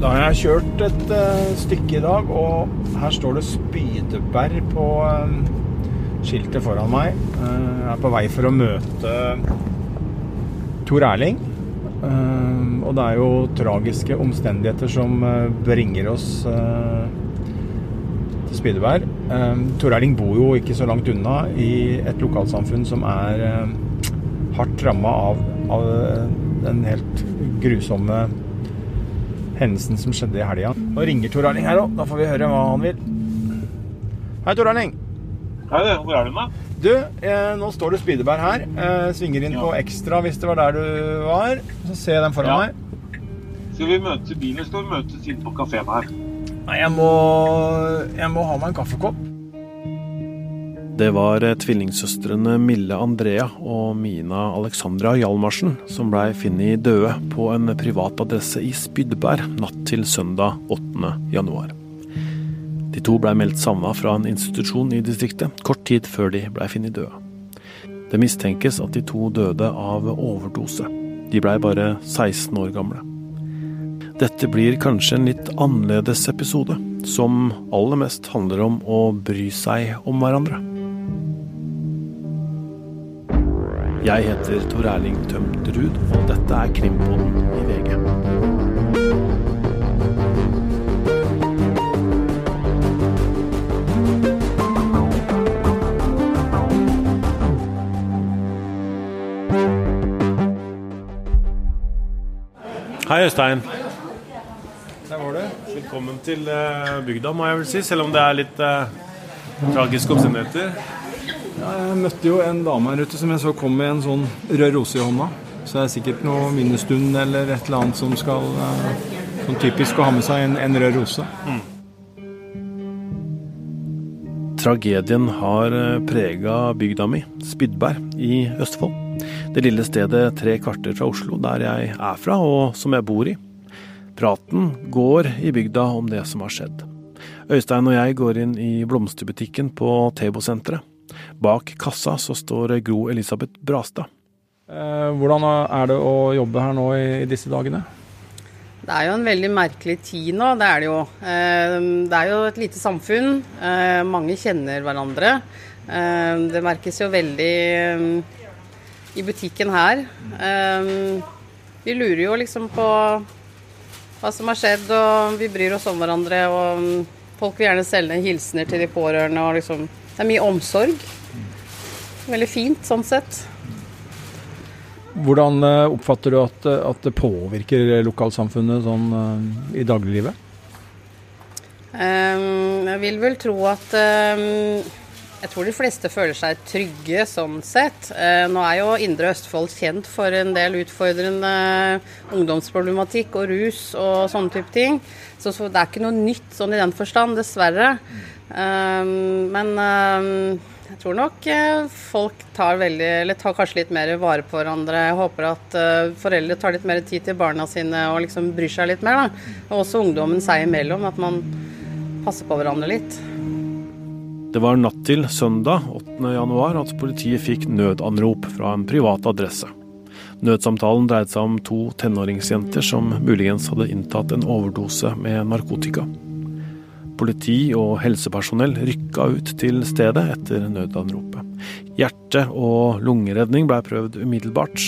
Da har jeg kjørt et uh, stykke i dag, og her står det Spydeberg på uh, skiltet foran meg. Uh, jeg er på vei for å møte Tor Erling. og det er jo tragiske omstendigheter som bringer oss til Spydeberg. Tor Erling bor jo ikke så langt unna i et lokalsamfunn som er hardt ramma av, av den helt grusomme hendelsen som skjedde i helga. Nå ringer Tor Erling her òg. Da får vi høre hva han vil. Hei, Tor Erling. Hei, hvor er du nå? Du, eh, nå står det Spydeberg her. Eh, svinger inn ja. på Ekstra hvis det var der du var. Så ser jeg den foran ja. meg. Skal vi møte bilen, skal vi møtes inn på kafeen her? Nei, jeg må, jeg må ha meg en kaffekopp. Det var eh, tvillingsøstrene Mille Andrea og Mina Alexandra Hjalmarsen som blei funnet døde på en privat adresse i Spydberg natt til søndag 8. januar. De to blei meldt savna fra en institusjon i distriktet kort tid før de blei funnet døde. Det mistenkes at de to døde av overdose. De blei bare 16 år gamle. Dette blir kanskje en litt annerledes episode, som aller mest handler om å bry seg om hverandre. Jeg heter Tor Erling Tømt Ruud, og dette er Krimpoden i VG. Hei, Øystein. Der var du. Velkommen til uh, bygda, må jeg vel si. Selv om det er litt eh, tragiske omstendigheter. Ja, jeg møtte jo en dame her ute som jeg så kom med en sånn rød rose i hånda. Så det er sikkert noe minnestund eller et eller annet som skal eh, Sånn typisk å ha med seg en, en rød rose. Mm. Tragedien har eh, prega bygda mi, Spydberg i Østfold. Det lille stedet tre kvarter fra Oslo, der jeg er fra og som jeg bor i. Praten går i bygda om det som har skjedd. Øystein og jeg går inn i blomsterbutikken på Tebo-senteret. Bak kassa så står Gro Elisabeth Brastad. Eh, hvordan er det å jobbe her nå i disse dagene? Det er jo en veldig merkelig tid nå, det er det jo. Eh, det er jo et lite samfunn. Eh, mange kjenner hverandre. Det merkes jo veldig i butikken her. Vi lurer jo liksom på hva som har skjedd, og vi bryr oss om hverandre. Og folk vil gjerne selge hilsener til de pårørende. og liksom det er mye omsorg. Veldig fint sånn sett. Hvordan eh, oppfatter du at, at det påvirker lokalsamfunnet sånn uh, i dagliglivet? Um, jeg vil vel tro at um, Jeg tror de fleste føler seg trygge sånn sett. Uh, nå er jo Indre Østfold kjent for en del utfordrende ungdomsproblematikk og rus og sånne type ting. Så, så det er ikke noe nytt sånn i den forstand, dessverre. Um, men jeg tror nok eh, folk tar, veldig, tar kanskje litt mer vare på hverandre. Jeg håper at eh, foreldre tar litt mer tid til barna sine og liksom bryr seg litt mer. Da. Og også ungdommen seg imellom, at man passer på hverandre litt. Det var natt til søndag 8.1 at politiet fikk nødanrop fra en privat adresse. Nødsamtalen dreide seg om to tenåringsjenter som muligens hadde inntatt en overdose med narkotika. Politi og helsepersonell rykka ut til stedet etter nødanropet. Hjerte- og lungeredning blei prøvd umiddelbart.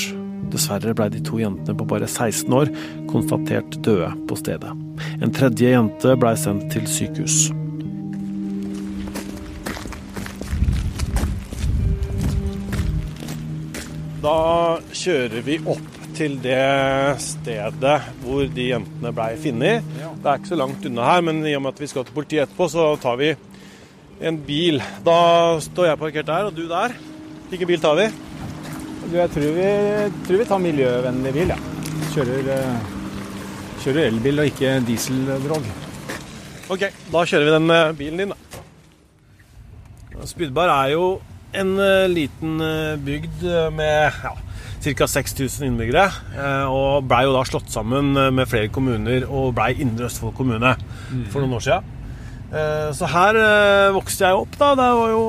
Dessverre blei de to jentene på bare 16 år konstatert døde på stedet. En tredje jente blei sendt til sykehus. Da kjører vi opp til det stedet hvor de jentene blei funnet. Det er ikke så langt unna her, men i og med at vi skal til politiet etterpå, så tar vi en bil. Da står jeg parkert der, og du der. Hvilken bil tar vi? Du, jeg tror vi, tror vi, tar miljøvennlig bil, ja. Kjører, eh, kjører elbil og ikke dieseldrog. OK, da kjører vi den eh, bilen din, da. Spydberg er jo en eh, liten bygd med ja, ca. 6000 innbyggere. Eh, og blei jo da slått sammen eh, med flere kommuner og blei Indre Østfold kommune for noen år siden. Eh, så her vokste jeg opp, da. Det var jo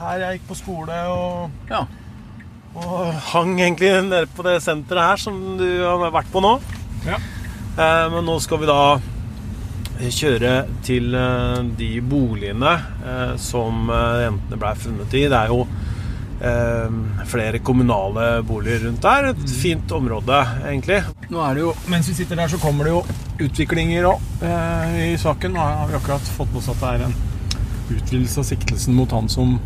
her jeg gikk på skole og, ja. og hang egentlig nede på det senteret her som du har vært på nå. Ja. Men nå skal vi da kjøre til de boligene som jentene blei funnet i. Det er jo flere kommunale boliger rundt der. Et fint område, egentlig. Nå er det jo, Mens vi sitter der, så kommer det jo utviklinger òg eh, i saken. Nå har vi akkurat fått med oss at det er en utvidelse av siktelsen mot han som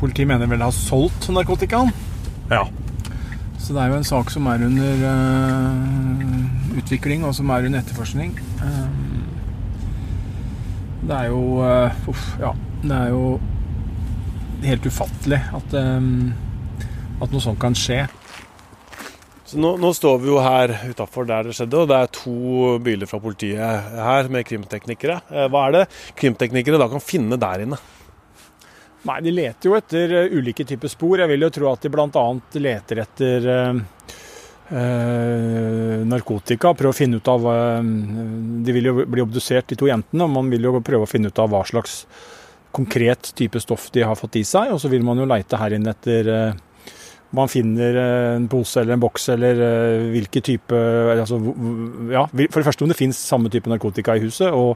politiet mener vel har solgt narkotikaen. Ja. Så det er jo en sak som er under eh, utvikling, og som er under etterforskning. Eh, det er jo uh, Uff, ja. Det er jo helt ufattelig at, eh, at noe sånt kan skje. Så nå, nå står vi jo her utafor der det skjedde, og det er to biler fra politiet her med krimteknikere. Eh, Hva er det krimteknikere da kan finne der inne? Nei, de leter jo etter eh, ulike typer spor. Jeg vil jo tro at de bl.a. leter etter eh, narkotika. Prøve å finne ut av øh, De vil jo bli obdusert, de to jentene. og Man vil jo prøve å finne ut av hva slags konkret type stoff de har fått i seg. Og så vil man jo leite her inne etter om man finner eh, en pose eller en boks eller eh, hvilke type altså, ja, For det første om det finnes samme type narkotika i huset, og,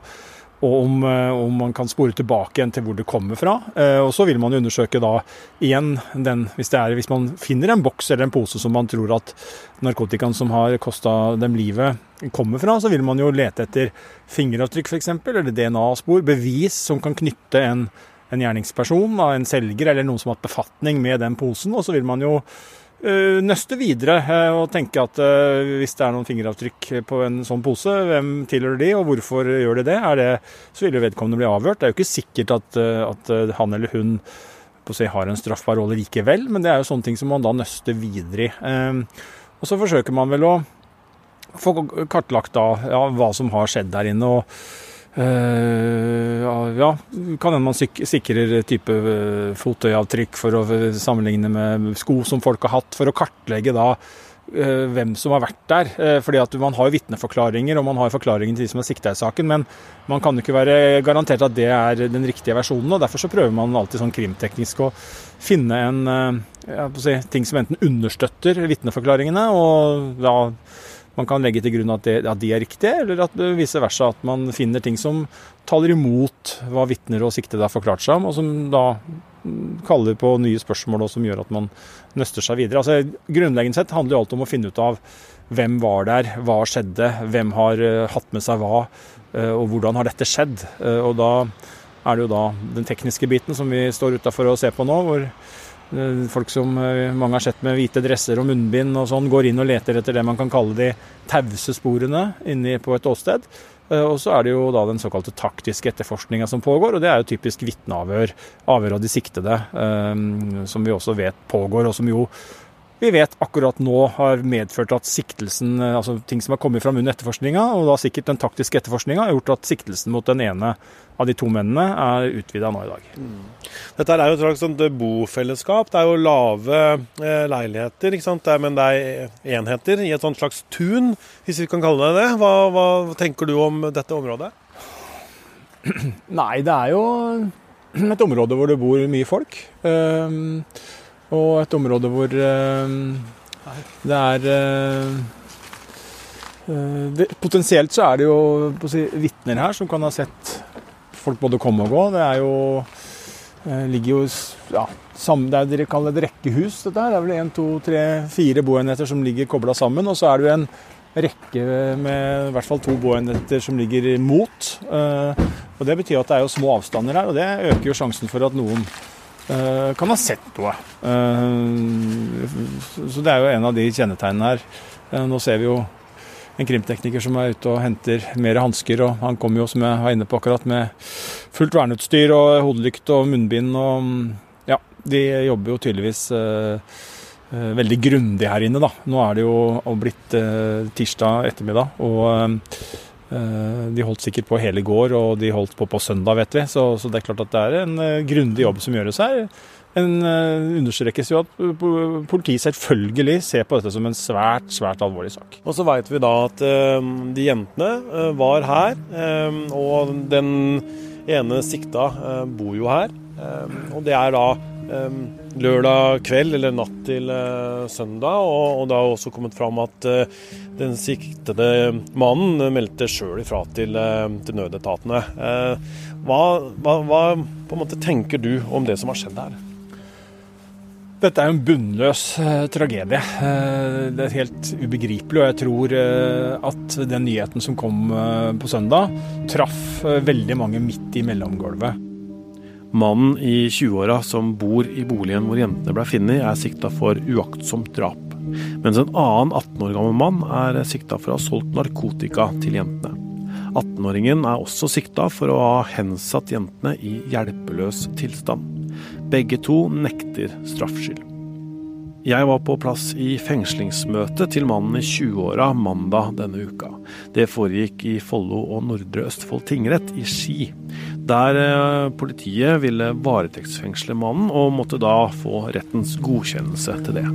og om, eh, om man kan spore tilbake igjen til hvor det kommer fra. Eh, Og så vil man undersøke da igjen den hvis, er, hvis man finner en boks eller en pose som man tror at narkotikaen som har kosta dem livet, kommer fra, så vil man jo lete etter fingeravtrykk f.eks., eller DNA-spor, bevis som kan knytte en en gjerningsperson, en selger eller noen som har hatt befatning med den posen. Og så vil man jo nøste videre øh, og tenke at øh, hvis det er noen fingeravtrykk på en sånn pose, hvem tilhører de, og hvorfor gjør de det? Det så vil jo vedkommende bli avhørt. Det er jo ikke sikkert at, at han eller hun si, har en straffbar rolle likevel, men det er jo sånne ting som man da nøster videre i. Og så forsøker man vel å få kartlagt da ja, hva som har skjedd der inne. og Eh, ja, kan hende man sik sikrer type eh, fotøyavtrykk for å eh, sammenligne med sko som folk har hatt, for å kartlegge da eh, hvem som har vært der. Fordi at Man har jo vitneforklaringer, og man har forklaringen til de som er sikta i saken, men man kan jo ikke være garantert at det er den riktige versjonen. og Derfor så prøver man alltid sånn krimteknisk å finne en si, ting som enten understøtter vitneforklaringene, og da man kan legge til grunn at, det, at de er riktige, eller at vice versa at man finner ting som taler imot hva vitner og siktede har forklart seg om, og som da kaller på nye spørsmål og som gjør at man nøster seg videre. Altså, grunnleggende sett handler jo alt om å finne ut av hvem var der, hva skjedde, hvem har eh, hatt med seg hva, eh, og hvordan har dette skjedd. Eh, og da er det jo da den tekniske biten som vi står utafor og ser på nå, hvor folk som eh, mange har sett med hvite dresser og munnbind og sånn, går inn og leter etter det man kan kalle de tause sporene inni på et åsted. Eh, Og så er det jo da den såkalte taktiske etterforskninga som pågår, og det er jo typisk vitneavhør, avhør av de siktede, eh, som vi også vet pågår, og som jo vi vet akkurat nå har medført at siktelsen, eh, altså ting som har kommet fram under etterforskninga, og da sikkert den taktiske etterforskninga, har gjort at siktelsen mot den ene av de to mennene er utvida nå i dag. Dette er jo et slags bofellesskap. Det er jo lave eh, leiligheter? Det er, men det er enheter i et sånt slags tun, hvis vi kan kalle det det. Hva, hva tenker du om dette området? Nei, det er jo et område hvor det bor mye folk. ehm, og et område hvor ehm, det er eh, eh, det, Potensielt så er det jo si, vitner her som kan ha sett folk både komme og gå. Det er jo eh, ligger jo ja, sam, det er dere kaller et rekkehus, dette her. Det er vel én, to, tre, fire boenheter som ligger kobla sammen. Og så er det jo en rekke med i hvert fall to boenheter som ligger mot. Eh, og Det betyr at det er jo små avstander her, og det øker jo sjansen for at noen eh, kan ha sett noe. Eh, så det er jo en av de kjennetegnene her. Eh, nå ser vi jo en krimtekniker som er ute og henter mer hansker, og han kommer jo, som jeg var inne på akkurat, med fullt verneutstyr og hodelykt og munnbind og mm, ja, de jobber jo tydeligvis eh, eh, veldig grundig her inne, da. Nå er det jo blitt eh, tirsdag ettermiddag, og eh, de holdt sikkert på hele går, og de holdt på på søndag, vet vi. Så, så det er klart at det er en eh, grundig jobb som gjøres her. En eh, understrekes jo at politiet selvfølgelig ser på dette som en svært, svært alvorlig sak. Og så veit vi da at eh, de jentene eh, var her, eh, og den ene sikta eh, bor jo her. Eh, og det er da lørdag kveld eller natt til eh, søndag, og, og det har også kommet fram at eh, den siktede mannen meldte sjøl ifra til, eh, til nødetatene. Hva, hva, hva måte tenker du om det som har skjedd her? Dette er en bunnløs tragedie. Det er helt ubegripelig. Og jeg tror at den nyheten som kom på søndag, traff veldig mange midt i mellomgulvet. Mannen i 20-åra som bor i boligen hvor jentene ble funnet, er sikta for uaktsomt drap. Mens en annen 18 år gammel mann er sikta for å ha solgt narkotika til jentene. 18-åringen er også sikta for å ha hensatt jentene i hjelpeløs tilstand. Begge to nekter straffskyld. Jeg var på plass i fengslingsmøtet til mannen i 20-åra mandag denne uka. Det foregikk i Follo og Nordre Østfold tingrett i Ski, der eh, politiet ville varetektsfengsle mannen, og måtte da få rettens godkjennelse til det.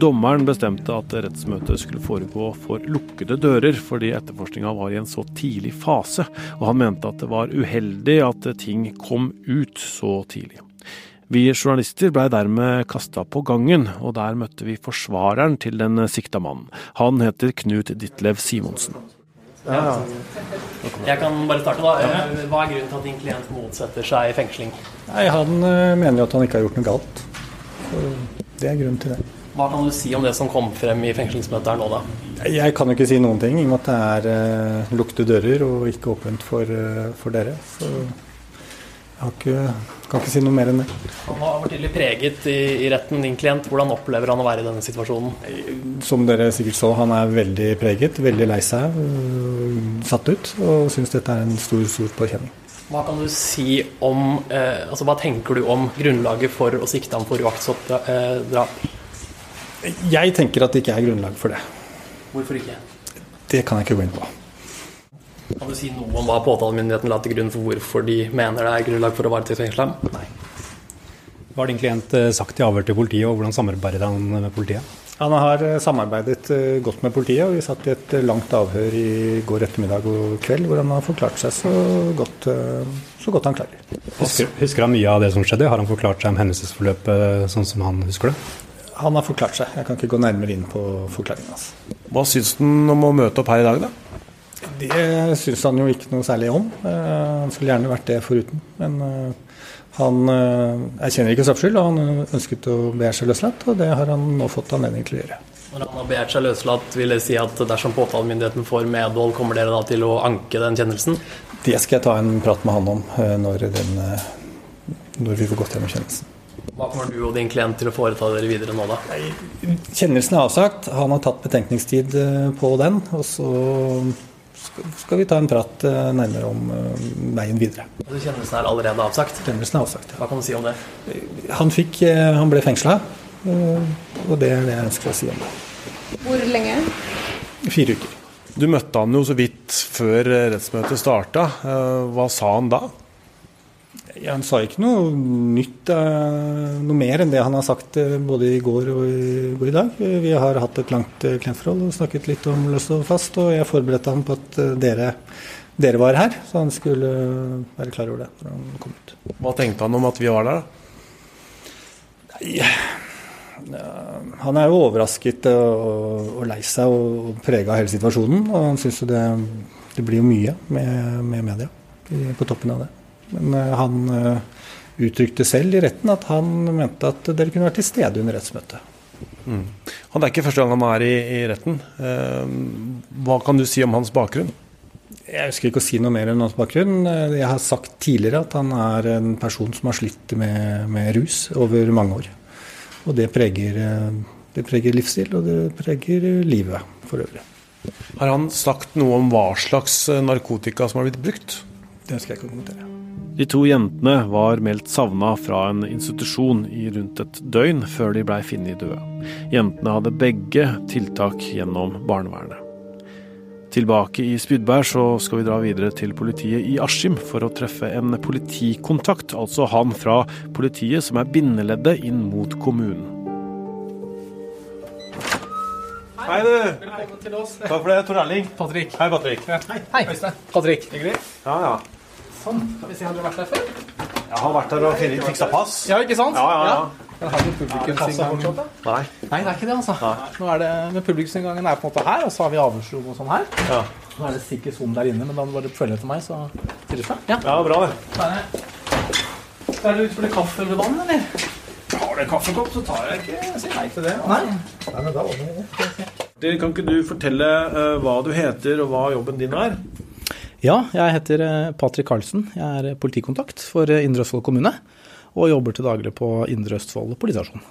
Dommeren bestemte at rettsmøtet skulle foregå for lukkede dører, fordi etterforskninga var i en så tidlig fase, og han mente at det var uheldig at ting kom ut så tidlig. Vi journalister blei dermed kasta på gangen, og der møtte vi forsvareren til den sikta mannen. Han heter Knut Ditlev Simonsen. Ja. Jeg kan bare starte da. Hva er grunnen til at din klient motsetter seg fengsling? Nei, Han eh, mener jo at han ikke har gjort noe galt. Det er grunnen til det. Hva kan du si om det som kom frem i fengslingsmøtet her nå, da? Jeg kan jo ikke si noen ting, i og med at det er uh, lukte dører og ikke åpent for, uh, for dere. Så jeg har ikke, kan ikke si noe mer enn det. Han har vært tydelig preget i, i, retten, din klient. Hvordan opplever han å være i denne situasjonen? Som dere sikkert så, han er veldig preget, veldig lei seg, uh, satt ut, og syns dette er en stor, stor påkjenning. Hva kan du si om, eh, altså hva tenker du om grunnlaget for å sikte ham for uaktsomt eh, drap? Jeg tenker at det ikke er grunnlag for det. Hvorfor ikke? Det kan jeg ikke gå inn på. Kan du si noe om hva påtalemyndigheten la til grunn for hvorfor de mener det er grunnlag for å varetektsfengsle ham? Nei. Hva har din klient eh, sagt i avhør til politiet, og hvordan samarbeider han med politiet? Han har eh, samarbeidet eh, godt med politiet, og vi satt i et langt avhør i går ettermiddag og kveld, hvor han har forklart seg så godt, så godt han klarer. Husker, husker, han mye av det som skjedde? Har han forklart seg om hendelsesforløpet sånn som han husker det? Han har forklart seg. Jeg kan ikke gå nærmere inn på forklaringen hans. Hva syns han om å møte opp her i dag, da? Det syns han jo ikke noe særlig om. Eh, han skulle gjerne vært det foruten. Men eh, han eh, erkjenner ikke straffskyld, og han ønsket å begjære seg løslatt. Og det har han nå fått anledning til å gjøre. Når han har begjært seg løslatt, vil det si at dersom påtalemyndigheten får medhold, kommer dere da til å anke den kjennelsen? Det skal jeg ta en prat med han om når, den, når vi får gått gjennom kjennelsen. Hva kommer du og din klient til å foreta dere videre nå, da? Kjennelsen er avsagt. Han har tatt betenkningstid på den. Og så skal vi ta en prat eh, nærmere om eh, veien videre. Altså, kjennelsen er allerede avsagt? Kjennelsen er avsagt, ja. Hva kan du si om det? Han, fikk, han ble fengsla, og det er det jeg ønsker å si om det. Hvor lenge? Fire uker. Du møtte han jo så vidt før rettsmøtet starta. Hva sa han da? Han sa ikke noe nytt, uh, noe mer enn det han har sagt uh, både i går og i, og i, dag. Vi har hatt et langt uh, klientforhold og snakket litt om løst og fast. Og jeg forberedte ham på at dere, dere, var her, så han skulle være klar over det når han kom ut. Hva tenkte han om at vi var der, da? Ja, han er jo overrasket og, og lei seg og, og prega hele situasjonen. Og han syns jo det, det blir jo mye med, med media på toppen av det. Men eh, han eh, uttrykte selv i retten at han mente at dere kunne vært til stede under rettsmøtet. Mm. Han er ikke første gang han er i, i, retten. Eh, hva kan du si om hans bakgrunn? Jeg ønsker ikke å si noe mer enn hans bakgrunn. Jeg har sagt tidligere at han er en person som har slitt med, med rus over mange år. Og det preger, det preger livsstil, og det preger livet for øvrig. Har han sagt noe om hva slags narkotika som har blitt brukt? Det skal jeg ikke kommentere. De to jentene var meldt savna fra en institusjon i rundt et døgn før de blei funnet døde. Jentene hadde begge tiltak gjennom barnevernet. Tilbake i Spydberg så skal vi dra videre til politiet i Askim for å treffe en politikontakt, altså han fra politiet som er bindeleddet inn mot kommunen. Hei, du. Velkommen til oss. Takk for det, Tor Erling. Patrick. Hei, Patrick. Hei, Øystein. Patrick. Hyggelig. Ja, ja. Sånn. Skal vi se, har dere vært der før? Jeg har vært der og fiksa pass. Ja, ikke sant? Ja, ja, ja. Den har vi publikumsinngangen. Nei. Nei, det er ikke det, altså. Nå er det, men Publikumsinngangen er på en måte her, og så har vi avhørsrom og sånn her. Ja. Nå er det sikkert Zoom der inne, men da må du bare følge etter meg, så sier det. Ja. Ja, bra det. Er Skal du ut for litt kaffe eller vann, eller? Har du en kaffekopp, så tar jeg ikke jeg sier nei til det. Nei. Du, Kan ikke du fortelle uh, hva du heter, og hva jobben din er? Ja, jeg heter Patrik Patrick Karlsen. Jeg er eh, politikontakt for eh, Indre Østfold kommune. Og jobber til daglig på Indre Østfold politistasjon.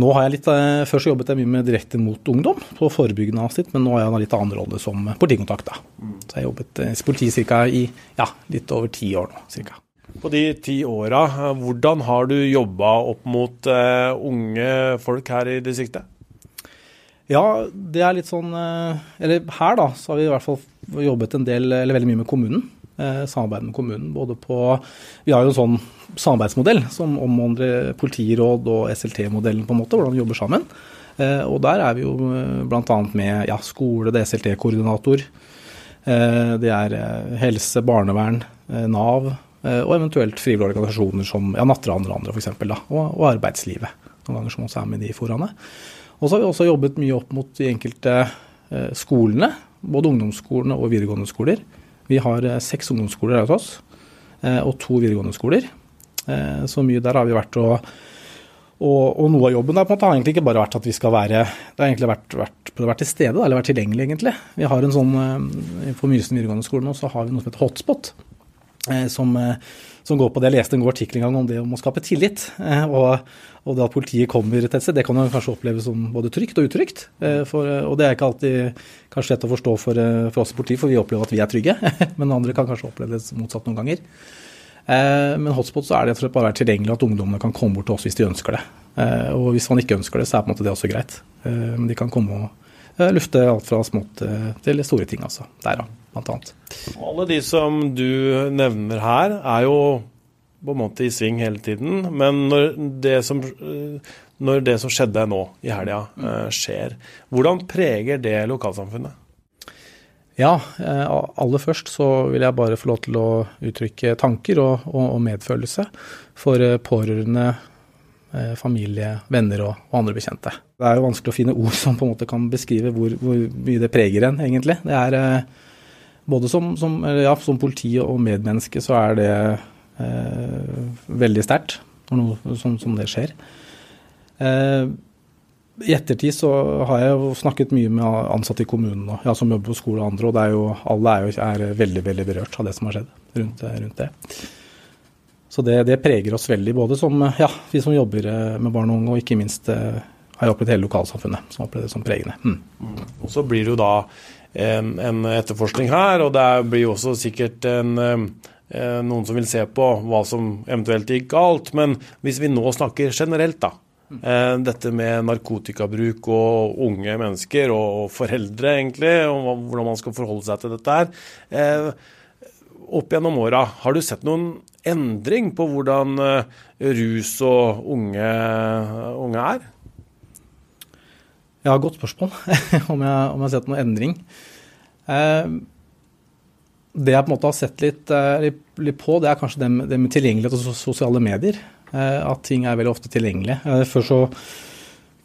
Nå har jeg litt, eh, Først jobbet jeg mye med direkte mot ungdom, på forebyggende avsnitt, men nå har jeg en litt annen rolle som politikontakt. da. Så jeg har jobbet eh, i politiet cirka i ja, litt over ti år nå. Cirka. På de ti åra, eh, hvordan har du jobba opp mot uh, unge folk her i distriktet? Ja, det er litt sånn eh, Eller her, da, så har vi i hvert fall jobbet en del, eller veldig mye med kommunen. Eh, samarbeid med kommunen. Både på Vi har jo en sånn samarbeidsmodell som omhandler politiråd og SLT-modellen, på en måte, hvordan vi jobber sammen. Eh, og der er vi jo bl.a. med ja, skole, det er SLT-koordinator. Eh, det er eh, helse, barnevern, eh, Nav. eh, Og eventuelt frivillige organisasjoner som ja, Natteravner og andre, f.eks. Og, og arbeidslivet. Noen ganger som også er med i de foraene. Og så har vi også jobbet mye opp mot de enkelte eh, skolene, både ungdomsskolene og videregående skoler. Vi har eh, seks ungdomsskoler hos oss, eh, og to videregående skoler. Eh, så mye der har vi vært og, og, og noe av jobben der på en måte har egentlig ikke bare vært at vi skal være Det har egentlig vært, vært, vært til stede, eller vært tilgjengelig, egentlig. Vi har en sånn På Mysen videregående skole nå så har vi noe som heter hotspot. Som, som går på det. Jeg leste en god artikkel en gang om det om å skape tillit. eh, Og, og det at politiet kommer til et sted, det kan jo kanskje oppleves som både trygt og utrygt. eh, For, og det er ikke alltid kanskje lett å forstå for, eh, for oss i politiet, for vi opplever at vi er trygge. Men andre kan kanskje oppleve det motsatt noen ganger. Men hotspot så er det bare å være tilgjengelig at ungdommene kan komme bort til oss hvis de ønsker det. Og hvis man ikke ønsker det, så er på en måte det også greit. Men de kan komme og lufte alt fra smått til store ting, altså. Der, da, blant annet. Alle de som du nevner her, er jo på en måte i sving hele tiden. Men når det som, eh, når det som skjedde nå i helga, eh, skjer, hvordan preger det lokalsamfunnet? Ja, eh, aller først så vil jeg bare få lov til å uttrykke tanker og, og, og medfølelse for pårørende, familie, venner og, og andre bekjente. Det er jo vanskelig å finne ord som på en måte kan beskrive hvor, hvor mye det preger en, egentlig. Det er både som, som, ja, som politi og medmenneske så er det eh, veldig sterkt når noe som, det skjer. Eh, i ettertid så har jeg jo snakket mye med ansatte i kommunen og, ja, som jobber på skole og andre, og er jo, alle er jo er veldig veldig berørt av det som har skjedd rundt, rundt det. Så det, det, preger oss veldig, både som ja, vi som jobber eh, med barn og unge, og ikke minst eh, har jeg opplevd hele lokalsamfunnet som opplevde det som pregende. Mm. Og Så blir det jo da en, en etterforskning her, og det blir jo også sikkert en, eh, noen som vil se på hva som eventuelt gikk galt. Men hvis vi nå snakker generelt, da. Eh, dette med narkotikabruk og unge mennesker og foreldre, egentlig, og hvordan man skal forholde seg til dette her. Eh, opp gjennom åra, har du sett noen endring på hvordan rus og unge, unge er? Ja, godt spørsmål om, jeg, om jeg har sett noen endring. Eh, det jeg på en måte har sett litt, litt, litt på, det er kanskje det med, det med tilgjengelighet og sosiale medier. Eh, at ting er veldig ofte tilgjengelig. Eh, før så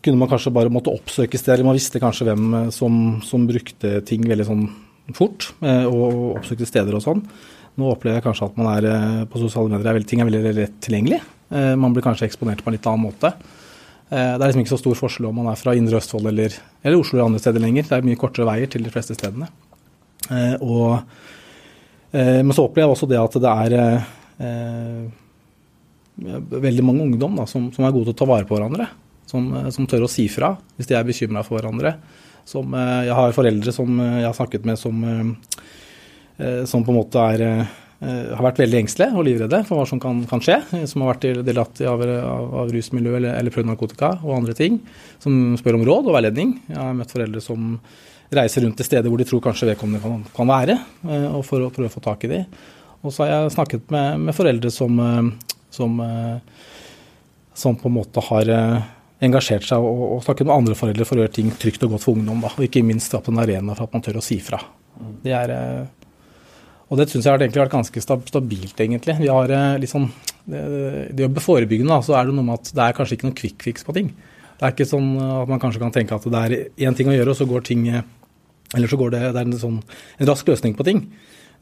kunne man kanskje bare måtte oppsøke steder. Man visste kanskje hvem som, som brukte ting veldig sånn fort, eh, og oppsøkte steder og sånn. Nå opplever jeg kanskje at man er på sosiale medier, er veldig, ting er veldig lett tilgjengelig. Man blir kanskje eksponert på en litt annen måte. Det er liksom ikke så stor forskjell om man er fra Indre Østfold eller, eller Oslo eller andre steder lenger. Det er mye kortere veier til de fleste stedene. Og, men så opplever jeg også det at det er veldig mange ungdom da, som, som, er gode til å ta vare på hverandre. Som, som tør å si fra hvis de er bekymra for hverandre. Som, jeg har foreldre som jeg har snakket med som, som på en måte er, har vært veldig engstelige og livredde for hva som kan, kan skje. Som har vært delatt av, av, av rusmiljø eller, eller prøvd narkotika og andre ting. Som spør om råd og veiledning. Jeg har møtt foreldre som reiser rundt til steder hvor de tror kanskje vedkommende kan, kan være, og for å prøve å få tak i dem. Og så har jeg snakket med, med foreldre som som, som, på en måte har engasjert seg og, og snakket med andre foreldre for å gjøre ting trygt og godt for ungdom. Da. Og ikke minst skape en arena for at man tør å si fra. Det er, Og det syns jeg har vært ganske stabilt, egentlig. Vi har liksom det, det å jobbe forebyggende, så er det noe med at det er kanskje ikke noen quick fix på ting. Det er ikke sånn at man kanskje kan tenke at det er én ting å gjøre, og så går ting Eller så går det, det er en, sånn, en rask løsning på ting.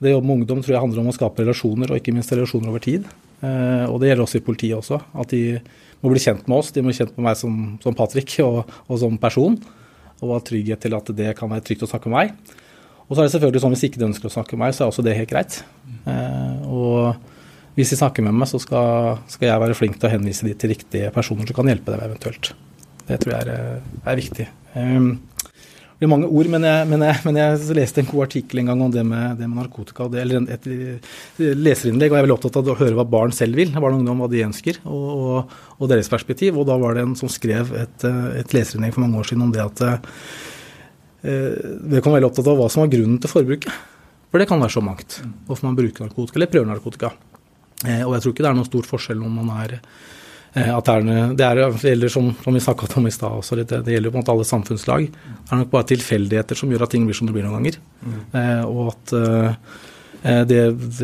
Det å jobbe med ungdom tror jeg handler om å skape relasjoner, og ikke minst relasjoner over tid. Eh, og det gjelder også i politiet også. At de må bli kjent med oss. De må bli kjent med meg som, som Patrick og, og, som person. Og ha trygghet til at det kan være trygt å snakke med meg. Og så er det selvfølgelig sånn hvis ikke de ønsker å snakke med meg, så er også det helt greit. Eh, og hvis de snakker med meg, så skal, skal, jeg være flink til å henvise de til riktige personer som kan hjelpe dem eventuelt. Det tror jeg er, er viktig. Um, det blir mange ord, men jeg, men, jeg, men jeg, leste en god artikkel en gang om det med, det med narkotika. Det, eller et, et leserinnlegg, og jeg er veldig opptatt av å høre hva barn selv vil. Barn og ungdom, hva de ønsker, og, og, og, deres perspektiv. Og da var det en som skrev et, et leserinnlegg for mange år siden om det at eh, vi kan være opptatt av hva som var grunnen til forbruket. For det kan være så mangt. Hvorfor man bruker narkotika eller prøver narkotika. Eh, og jeg tror ikke det er noen stor forskjell om man er Eh, at det, er, det, er, det gjelder som, som vi snakka om i stad også, det, det gjelder på en måte alle samfunnslag. Det er nok bare tilfeldigheter som gjør at ting blir som det blir noen ganger. Mm. Eh, og at eh, det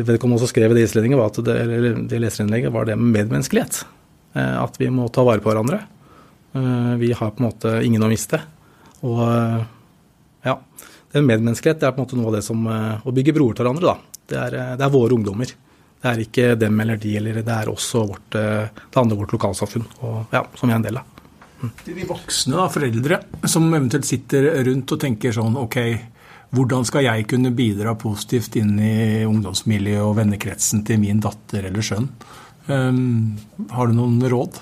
vedkommende også skrev i det islendinget, var at det, eller det leserinnlegget var det med medmenneskelighet. Eh, at vi må ta vare på hverandre. Vi har på en måte ingen å miste. Og det medmenneskelighet det er på en måte noe av det som Å bygge broer til hverandre, da. Det er, det er våre ungdommer. Det er ikke dem eller de, eller det er også vårt, eh, det andre vårt lokalsamfunn, og, ja, som vi er en del av. Mm. De voksne, da, foreldre, som eventuelt sitter rundt og tenker sånn ok, hvordan skal jeg kunne bidra positivt inn i ungdomsmiljøet og vennekretsen til min datter eller sønn? Um, har du noen råd?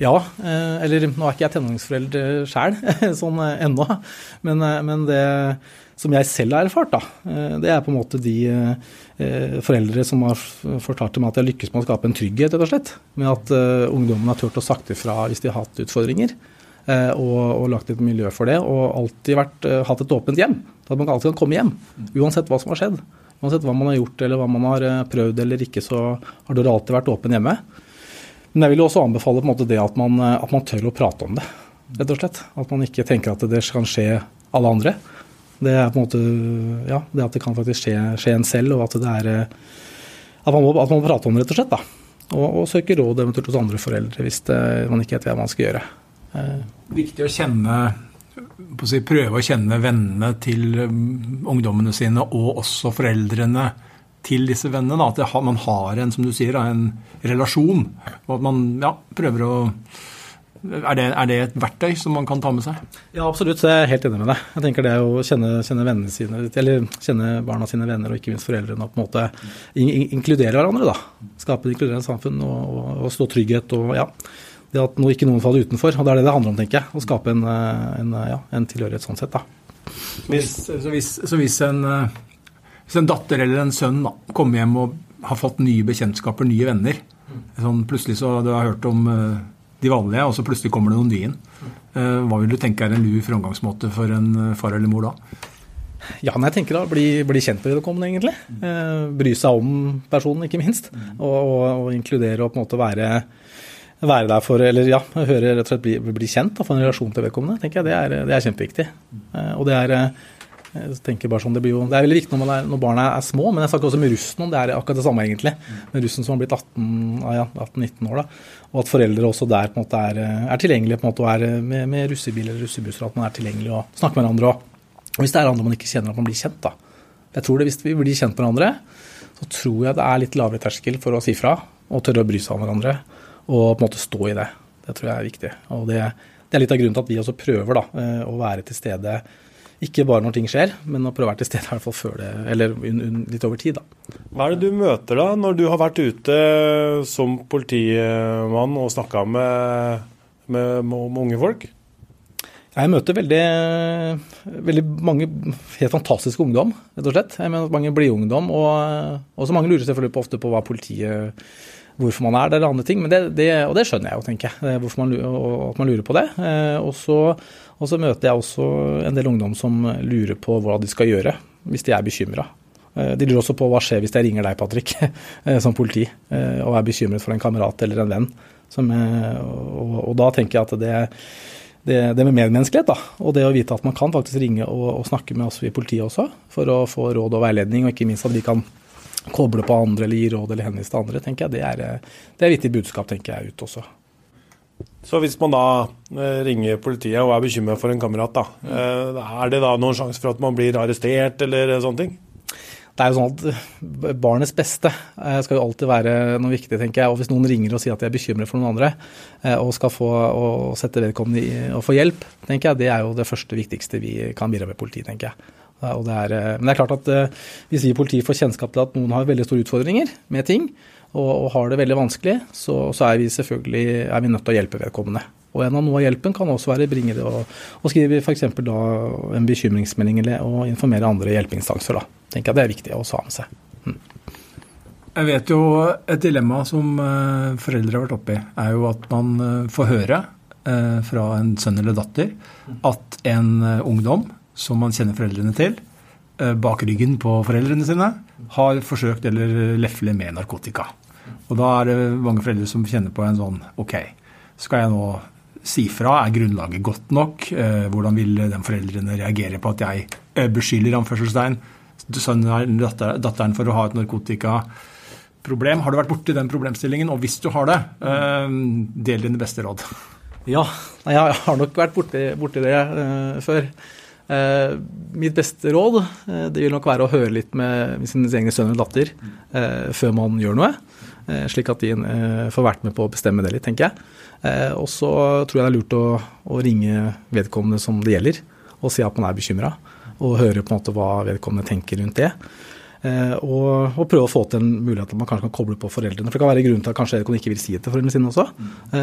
Ja, eh, eller nå er ikke jeg tenåringsforelder sjæl, sånn eh, ennå. Men, men, det som jeg selv har erfart, da, det er på en måte de Eh, foreldre som har fortalt meg at har lykkes med å skape en trygghet, rett og slett. Med at ungdommen har turt å sagt ifra hvis de har hatt utfordringer. Og, og, lagt et miljø for det. Og alltid vært, hatt et åpent hjem. At man alltid kan komme hjem. Uansett hva som har skjedd. Uansett hva man har gjort eller hva man har prøvd eller ikke, så har dere alltid vært åpen hjemme. Men jeg vil også anbefale på en måte det at man, at man tør å prate om det, rett og slett. At man ikke tenker at det kan skje alle andre. Det er på en måte ja, det at det kan faktisk skje, skje en selv, og at det er eh, at man må, at man må prate om det, rett og slett. da. Og, og søke råd eventuelt hos andre foreldre hvis det, man ikke vet hva man skal gjøre. Eh. Viktig å kjenne å si, prøve å kjenne vennene til ungdommene sine, og også foreldrene til disse vennene. Da. At man har en som du sier, en relasjon. Og at man ja, prøver å er det, er det, et verktøy som man kan ta med seg? Ja, absolutt. Så jeg er helt enig med deg. Jeg tenker det å kjenne, kjenne, sine, eller kjenne barna sine venner, og ikke minst foreldrene, og på en måte in inkludere hverandre. da. Skape et inkluderende samfunn og, og, og, stå trygghet og ja. Det at noe, ikke noen faller utenfor. Og det er det det handler om, tenker jeg. Å skape en, en, ja, en tilhørighet sånn sett, da. Hvis, så, hvis, så hvis, en, hvis en datter eller en sønn da, kommer hjem og har fått nye bekjentskaper, nye venner, sånn plutselig så du har hørt om de vanlige, og så plutselig kommer det noen nye inn. Eh, hva vil du tenke er en lur framgangsmåte for en eh, far eller mor da? Ja, men jeg tenker da, bli, bli kjent med vedkommende, egentlig. Eh, bry seg om personen, ikke minst. Og, og, og, inkludere og på en måte være, være der for Eller ja, høre rett og slett bli, bli kjent og få en relasjon til vedkommende. tenker jeg, Det er, det er kjempeviktig. Og det er jeg tenker bare sånn, Det, jo, det er veldig viktig når, er, når, barna er små, men jeg snakker også med russen om det er akkurat det samme, egentlig. Med russen som har blitt 18-19 ja, 18 år. da, Og at foreldre også der på en måte er, er tilgjengelige på en måte, og er med, med russebil eller russebusser. At man er tilgjengelig og snakker med hverandre. Og, og hvis det er andre man ikke kjenner, at man blir kjent. da. Jeg tror det Hvis vi blir kjent med hverandre, så tror jeg det er litt lavere terskel for å si fra og tørre å bry seg om hverandre. Og på en måte stå i det. Det tror jeg er viktig. Og det, det er litt av grunnen til at vi også prøver da, eh, å være til stede ikke bare når ting skjer, men å prøve å være til stede i hvert fall før det, eller litt over tid. da. Hva er det du møter da, når du har vært ute som politimann og snakka med, med, med, unge folk? Jeg møter veldig, veldig mange helt fantastiske ungdom, rett og slett. Jeg mener Mange blidungdom. Og, og så mange lurer selvfølgelig på, ofte på hva politiet hvorfor man er der, eller andre ting. Men det, det, og det skjønner jeg jo, tenker jeg. Man, at man lurer på det. Eh, og så og så møter jeg også en del ungdom som lurer på hva de skal gjøre hvis de er bekymra. Eh, de lurer også på hva skjer hvis jeg ringer deg, Patrick, eh, som politi, og er bekymret for en kamerat eller en venn. Som, og, og, da tenker jeg at det, det, det, med medmenneskelighet. da, Og det å vite at man kan faktisk ringe og, og, snakke med oss i politiet også, for å få råd og veiledning, og ikke minst at vi kan koble på andre eller gi råd eller henvise til andre, tenker jeg. Det er, det er viktig budskap, tenker jeg, ut også. Så hvis man da eh, ringer politiet og er bekymret for en kamerat, da, mm. er det da noen sjanse for at man blir arrestert eller sånne ting? det er jo sånn at eh, Barnets beste skal jo alltid være noe viktig, tenker jeg. Og hvis noen ringer og sier at de er bekymret for noen andre, og skal få og sette vedkommende i og få hjelp, tenker jeg, det er jo det første viktigste vi kan bidra med politiet, tenker jeg. Det er, men det er klart at hvis vi i politiet får kjennskap til at noen har veldig store utfordringer med ting, og, og har det veldig vanskelig, så, så, er vi selvfølgelig er vi nødt til å hjelpe vedkommende. Og en av noe av hjelpen kan også være bringe det og, og skrive f.eks. en bekymringsmelding eller og informere andre hjelpeinstanser. Da. tenker jeg Det er viktig å ha med seg. Mm. Jeg vet jo et dilemma som uh, foreldre har vært oppi, er jo at man uh, får høre uh, fra en sønn eller datter at en ungdom som man kjenner foreldrene til, bak ryggen på foreldrene sine, har forsøkt eller lefle med narkotika. Og da er det mange foreldre som kjenner på en sånn OK, skal jeg nå si fra? Er grunnlaget godt nok? Eh, hvordan vil de foreldrene reagere på at jeg eh, beskylder anførselstegn datteren for å ha et narkotikaproblem? Har du vært borti den problemstillingen? Og hvis du har det, eh, del dine beste råd. Ja, jeg har nok vært borti, borti det før. Uh, mitt beste råd uh, det vil nok være å høre litt med sin egen sønn eller datter før man gjør noe. Eh, slik at de eh, får vært med på å bestemme det litt, tenker jeg. Eh, og så tror jeg det er lurt å, å, ringe vedkommende som det gjelder, og si at man er bekymra. Og høre på en måte hva vedkommende tenker rundt det. Og, og, prøve å få til en mulighet at man kanskje kan koble på foreldrene. For det kan være grunnen til at kanskje vedkommende ikke vil si det til foreldrene sine også.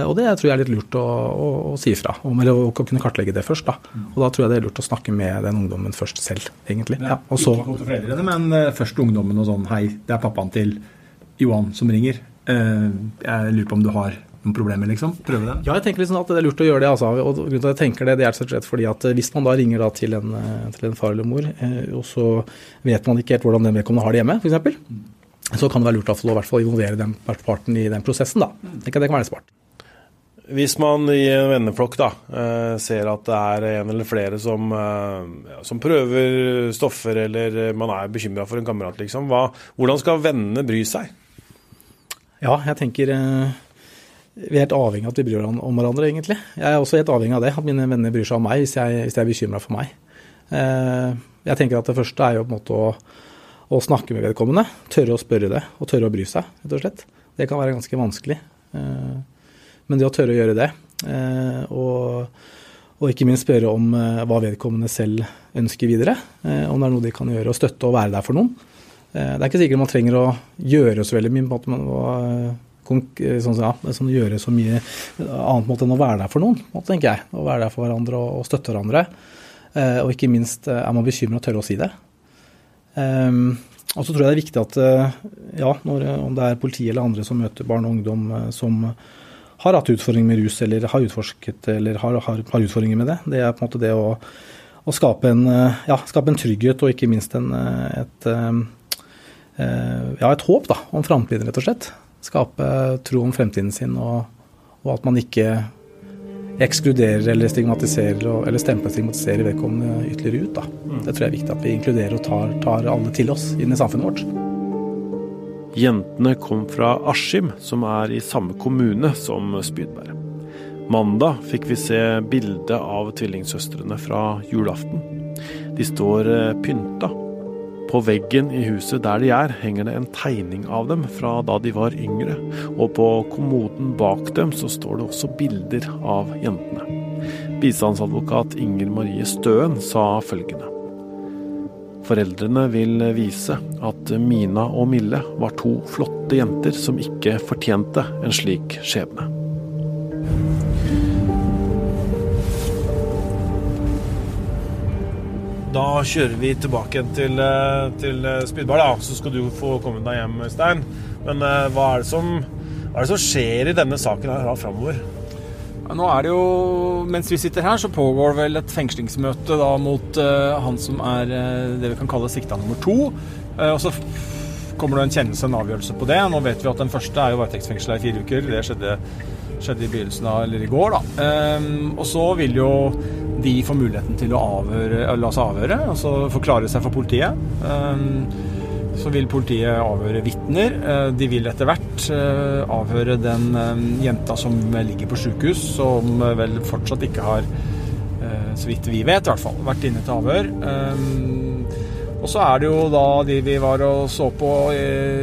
Og det tror jeg er litt lurt å, å, å si ifra om, eller å, kunne kartlegge det først. da. Og da tror jeg det er lurt å snakke med den ungdommen først selv, egentlig. Ja, og så, ikke gå til foreldrene, men først ungdommen og sånn Hei, det er pappaen til Johan som ringer. Uh, jeg lurer på om du har noen problemer, liksom? Prøve den? Ja, jeg tenker liksom at det er lurt å gjøre det. Altså. Og grunnen til at jeg tenker det, det er rett fordi at hvis man da ringer da til, en, eh, til en far eller mor, eh, og så vet man ikke helt hvordan den vedkommende har det hjemme, f.eks., så kan det være lurt å hvert fall involvere den parten i den prosessen. da. Det kan, det kan være smart. Hvis man i en venneflokk da, eh, ser at det er en eller flere som, som prøver stoffer, eller man er bekymra for en kamerat, liksom, hva, hvordan skal vennene bry seg? Ja, jeg tenker vi er helt avhengig av at vi bryr oss om hverandre, egentlig. Jeg er også helt avhengig av det, at mine venner bryr seg om meg hvis jeg, hvis jeg er bekymra for meg. Eh, jeg tenker at det første er jo på en måte å, å, snakke med vedkommende. Tørre å spørre det, og tørre å bry seg, rett og slett. Det kan være ganske vanskelig. Eh, men det å tørre å gjøre det, eh, og, og ikke minst spørre om hva vedkommende selv ønsker videre, om det er noe de kan gjøre, og støtte og være der for noen. Det er ikke sikkert man trenger å gjøre så veldig mye. på en måte, Eh, sånn, ja, sånn, gjøre så mye annet måte enn å være der for noen, tenker jeg. Å være der for hverandre og, støtte hverandre. Eh, og ikke minst eh, er man bekymra og tørre å si det. Um, og så tror jeg det er viktig at eh, ja, når, om det er politi eller andre som møter barn og ungdom som har hatt utfordringer med rus eller har utforsket eller har, har, har utfordringer med det, det er på en måte det å, å skape, en, ja, skape, en, trygghet og ikke minst en, et, ja, et håp da, om framtiden, rett og slett skape tro om fremtiden sin, og, og at man ikke ekskluderer eller stigmatiserer eller stemper stigmatiserer vedkommende ytterligere ut. Da. Mm. Det tror jeg er viktig at vi inkluderer og tar, tar alle til oss inn i samfunnet vårt. Jentene kom fra Askim, som er i samme kommune som Spydberg. Mandag fikk vi se bilde av tvillingsøstrene fra julaften. De står eh, pynta på veggen i huset der de er, henger det en tegning av dem fra da de var yngre, og på kommoden bak dem så står det også bilder av jentene. Bistandsadvokat Inger Marie Støen sa følgende. Foreldrene vil vise at Mina og Mille var to flotte jenter som ikke fortjente en slik skjebne. Da kjører vi tilbake til, eh, til eh, Spydbar, da. Så skal du få komme deg hjem, Stein. Men uh, hva, er som, hva, er det som, skjer i denne saken her framover? Ja, nå er det jo, Mens vi sitter her, så pågår vel et fengslingsmøte da mot uh, han som er uh, det vi kan kalle sikta nummer to. og så kommer det en kjennelse, en avgjørelse på det. Nå vet vi at den første er jo varetektsfengsla i fire uker. Det skjedde, skjedde i begynnelsen av, eller i går, da. Um, og så vil jo de får muligheten til å avhøre, la seg avhøre, altså forklare seg for politiet. Um, så vil politiet avhøre vitner. De vil etter hvert avhøre den jenta som ligger på sykehus, som vel fortsatt ikke har så vidt vi vet, i hvert fall, vært inne til avhør. Um, og så er det jo da de vi var og så på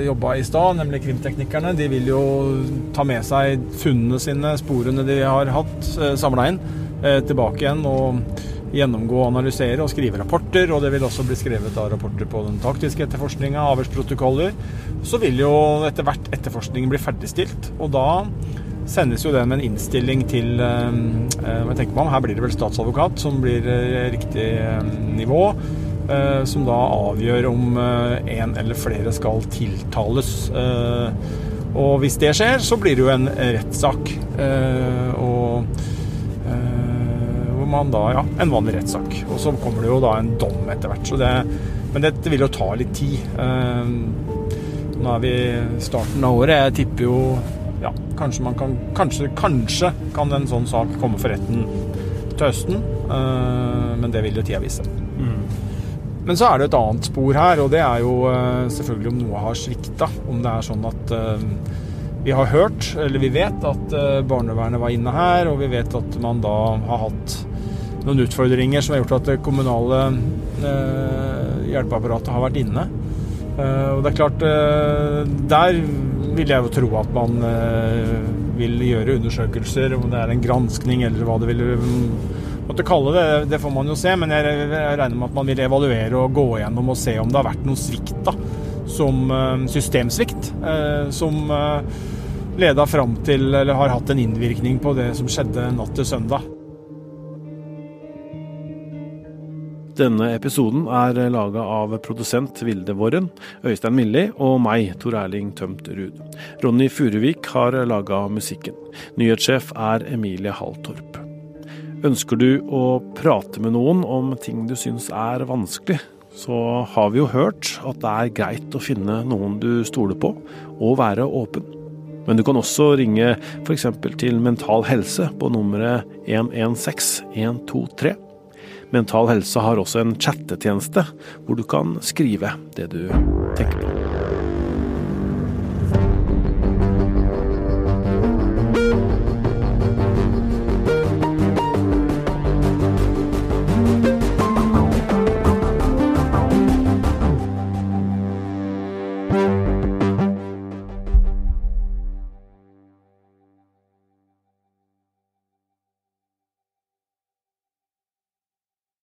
jobba i stad, nemlig krimteknikerne. De vil jo ta med seg funnene sine, sporene de har hatt, eh, samla inn, eh, tilbake igjen. og gjennomgå, analysere og skrive rapporter. Og det vil også bli skrevet da rapporter på den taktiske etterforskninga, avhørsprotokoller. Så vil jo etter hvert etterforskningen bli ferdigstilt, og da sendes jo det med en innstilling til eh, eh, jeg tenker på om, Her blir det vel statsadvokat som blir eh, riktig nivå. Som da avgjør om en eller flere skal tiltales. Og hvis det skjer, så blir det jo en rettssak. Og man da Ja, en vanlig rettssak. Og så kommer det jo da en dom etter hvert. Så det, men dette vil jo ta litt tid. Nå er vi i starten av året. Jeg tipper jo ja, kanskje man kan kanskje, kanskje kan en sånn sak komme for retten til høsten. Uh, men det vil jo tida vise. Mm. Men så er det et annet spor her, og det er jo uh, selvfølgelig om noe har svikta. Om det er sånn at vi har hørt, eller vi vet, at barnevernet var inne her, og vi vet at man da har hatt noen utfordringer som har gjort at det kommunale hjelpeapparatet har vært inne. og det er klart, der vil jeg jo tro at man eh, vil gjøre undersøkelser, om det er en granskning eller hva det vil måtte kalle det. Det får man jo se, men jeg regner med at man vil evaluere og gå gjennom og se om det har vært noen svikt da, som eh, systemsvikt, eh, som leda fram til, eller har hatt en innvirkning på det som skjedde natt til søndag. Denne episoden er laga av produsent Vilde Våren, Øystein Milli og meg, Tor Erling Tømt Ruud. Ronny Furuvik har laga musikken. Nyhetssjef er Emilie Halltorp. Ønsker du å prate med noen om ting du syns er vanskelig, så har vi jo hørt at det er greit å finne noen du stoler på, og være åpen. Men du kan også ringe f.eks. til Mental Helse på nummeret 116 123 Mental Helse har også en chattetjeneste hvor du kan skrive det du tenker på.